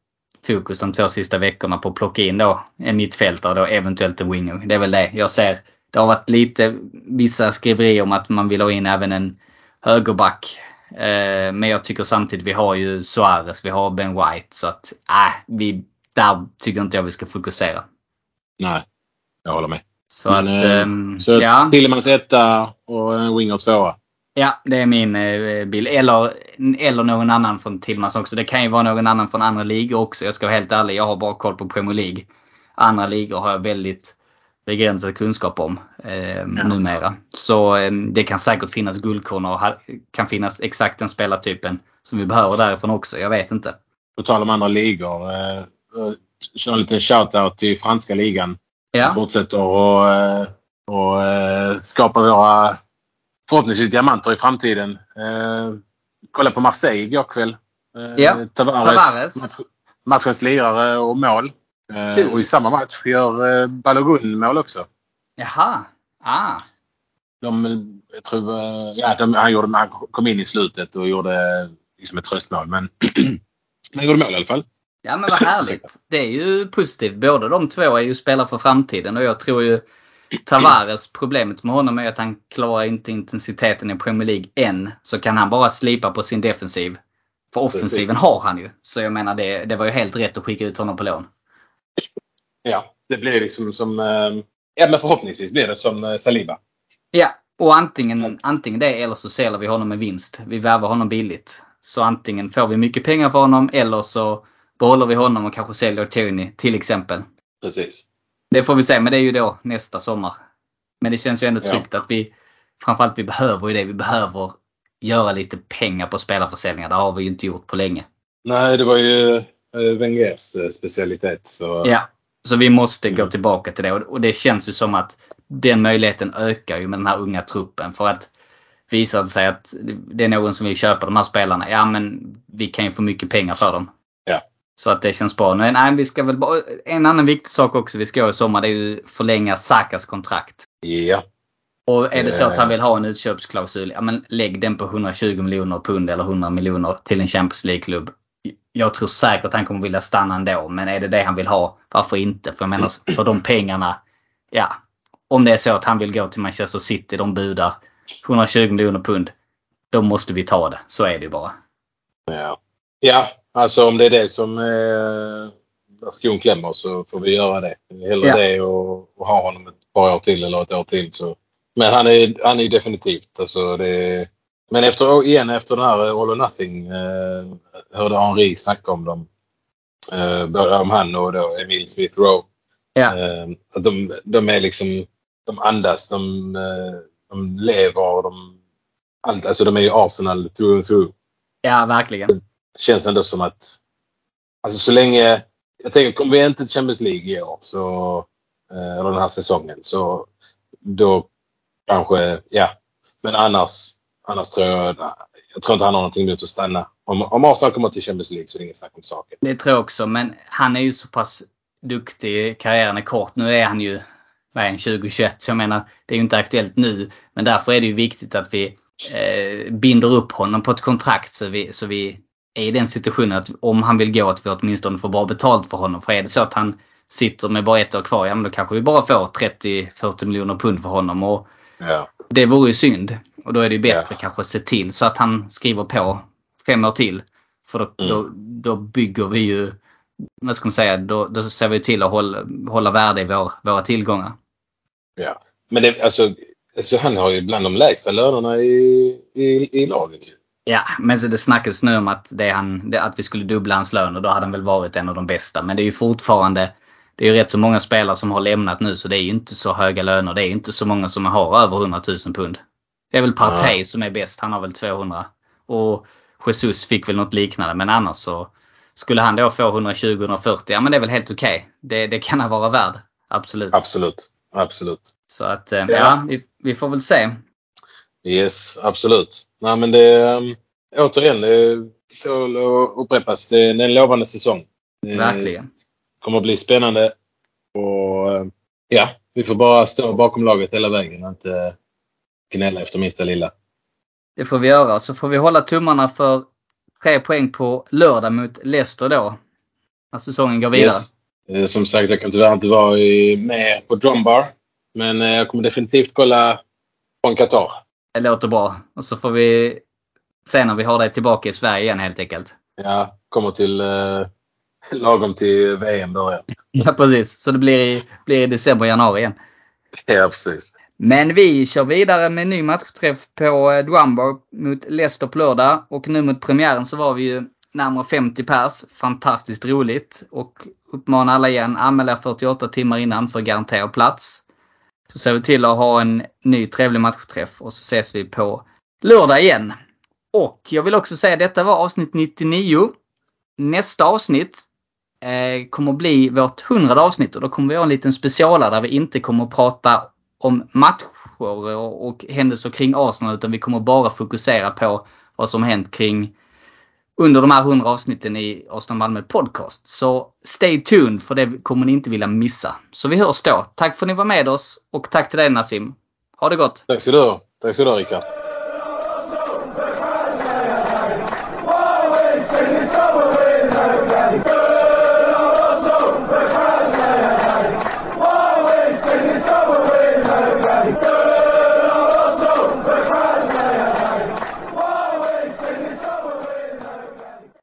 fokus de två sista veckorna på att plocka in då en mittfältare och då eventuellt en winger. Det är väl det jag ser. Det har varit lite vissa skriverier om att man vill ha in även en högerback. Eh, men jag tycker samtidigt vi har ju Suarez, vi har Ben White så att äh, vi, där tycker inte jag vi ska fokusera. Nej, jag håller med. Så Men, att, eh, ehm, Så ja. Tillemans etta och en winger tvåa. Ja, det är min eh, bild. Eller, eller någon annan från Tillmans också. Det kan ju vara någon annan från andra ligor också. Jag ska vara helt ärlig. Jag har bara koll på Premier League. Andra ligor har jag väldigt begränsad kunskap om eh, numera. Så eh, det kan säkert finnas guldkorn och kan finnas exakt den spelartypen som vi behöver därifrån också. Jag vet inte. På tal om andra ligor. Eh, eh, kör en liten shout-out till franska ligan. Ja, Fortsätter och, eh, och eh, skapa våra förhoppningsvis diamanter i framtiden. Eh, kolla på Marseille igår kväll. Eh, Ja, Tavares, Tavares. Match, matchens lirare och mål. Eh, Kul. och i samma match gör eh, Balogun mål också. Jaha. Ah. De, jag tror, eh, ja, de, han, gjorde, han kom in i slutet och gjorde liksom ett tröstmål. Men (clears throat) han gjorde mål i alla fall. Ja men vad härligt. (clears throat) Det är ju positivt. Båda de två är ju spelare för framtiden och jag tror ju Tavares, (clears throat) problemet med honom är att han klarar inte intensiteten i Premier League än. Så kan han bara slipa på sin defensiv. För offensiven Precis. har han ju. Så jag menar det, det var ju helt rätt att skicka ut honom på lån. Ja, det blir liksom som... Eh, ja, men förhoppningsvis blir det som eh, Saliba. Ja, och antingen, antingen det eller så säljer vi honom med vinst. Vi värvar honom billigt. Så antingen får vi mycket pengar för honom eller så behåller vi honom och kanske säljer Tony till exempel. Precis. Det får vi se, men det är ju då nästa sommar. Men det känns ju ändå Ja. tryggt att vi framförallt vi behöver ju det. Vi behöver göra lite pengar på spelarförsäljningar. Det har vi ju inte gjort på länge. Nej, det var ju Wengers eh, specialitet. Så, Ja, så vi måste gå Mm. tillbaka till det och det känns ju som att den möjligheten ökar ju med den här unga truppen. För att visar det sig att det är någon som vill köpa de här spelarna, ja men vi kan ju få mycket pengar för dem. Ja. Så att det känns bra. Men nej, vi ska väl bara, en annan viktig sak också vi ska göra i sommar det är ju förlänga Sakas kontrakt. ja. Och är det så att Eh. han vill ha en utköpsklausul, ja men lägg den på 120 miljoner pund eller 100 miljoner till en Champions League-klubb. Jag tror säkert han kommer vilja stanna ändå, men är det det han vill ha, varför inte? För jag menar, för de pengarna, ja. Om det är så att han vill gå till Manchester City, de budar 120 miljoner pund. Då måste vi ta det. Så är det ju bara. Ja. ja, alltså om det är det som eh, skon klämmer så får vi göra det. Hellre Ja. det och, och ha honom ett par år till eller ett år till. Så. Men han är, han är definitivt alltså det Men efter, igen efter den här All or Nothing eh, hörde Henri snacka om dem. Eh, både om han och då Emil Smith Rowe. Ja. Eh, att de, de är liksom, de andas, de, eh, de lever, de, allt, alltså de är ju Arsenal through and through. Ja, verkligen. Känns ändå som att, alltså så länge, jag tänker kommer vi inte till Champions League i år så, eh, eller den här säsongen så då kanske, ja. Men annars, annars tror jag, jag tror inte han har någonting emot att stanna. Om, om Arsenal kommer till Champions League så är det inget snack om saken. Det tror jag också, men han är ju så pass duktig. Karriären är kort. Nu är han ju vad är han, 2021, så jag menar det är ju inte aktuellt nu. Men därför är det ju viktigt att vi eh, binder upp honom på ett kontrakt så vi, så vi är i den situationen att om han vill gå att vi åtminstone får bra betalt för honom. För är det så att han sitter med bara ett år kvar, ja men då kanske vi bara får 30-40 miljoner pund för honom. Och Ja. det vore ju synd. Och då är det ju bättre Ja. kanske att se till så att han skriver på fem år till. För då, Mm. då, då bygger vi ju, vad ska man säga, då, då ser vi till att hålla, hålla värde i vår, våra tillgångar. ja. Men det, alltså, alltså, han har ju bland de lägsta lönerna i, i, i laget ju. Ja, men så det snackas nu om att, det han, det, att vi skulle dubbla hans lön och då hade han väl varit en av de bästa. Men det är ju fortfarande, det är ju rätt så många spelare som har lämnat nu så det är ju inte så höga löner. Det är inte så många som har över 100 000 pund. Det är väl Partey som är bäst, han har väl 200. Och Jesus fick väl något liknande men annars så skulle han då få 120-140, ja men det är väl helt okej. Det, det kan han vara värd. Absolut. Absolut. Absolut. Så att, eh, ja, Ja. vi, vi får väl se. Yes, absolut. Nej men det, um, återigen, det tål att upprepas. Det är en lovande säsong. Det Verkligen. kommer att bli spännande. Och eh, ja, vi får bara stå bakom laget hela vägen och inte gnälla efter minsta lilla. Det får vi göra. Så får vi hålla tummarna för tre poäng på lördag mot Leicester då. När säsongen går vidare. Yes. Eh, Som sagt, jag kan tyvärr inte vara med på Drumbar. Men eh, jag kommer definitivt kolla från Qatar. Det låter bra. Och så får vi se när vi har dig tillbaka i Sverige igen helt enkelt. Jag kommer till eh, lagom till VM börjar. (laughs) Ja precis. Så det blir i, blir i december, januari igen. Ja, precis. Men vi kör vidare med ny matchträff på eh, Duambo mot Leicester på lördag. Och nu mot premiären så var vi ju närmare 50 pers. Fantastiskt roligt. Och uppmanar alla igen, anmäl er 48 timmar innan för garanterad plats. Så ser vi till att ha en ny trevlig matchträff och så ses vi på lördag igen. Och jag vill också säga detta var avsnitt 99. Nästa avsnitt eh, kommer att bli vårt hundrade avsnitt och då kommer vi ha en liten specialare där vi inte kommer att prata om matcher och, och händelser kring Arsenal utan vi kommer bara fokusera på vad som hänt kring under de här 100 avsnitten i Arsenal Malmö Podcast. Så stay tuned för det kommer ni inte vilja missa. Så vi hörs då. Tack för att ni var med oss och tack till dig Nassim. Ha det gott! Tack ska du ha. Tack ska du ha Rickard.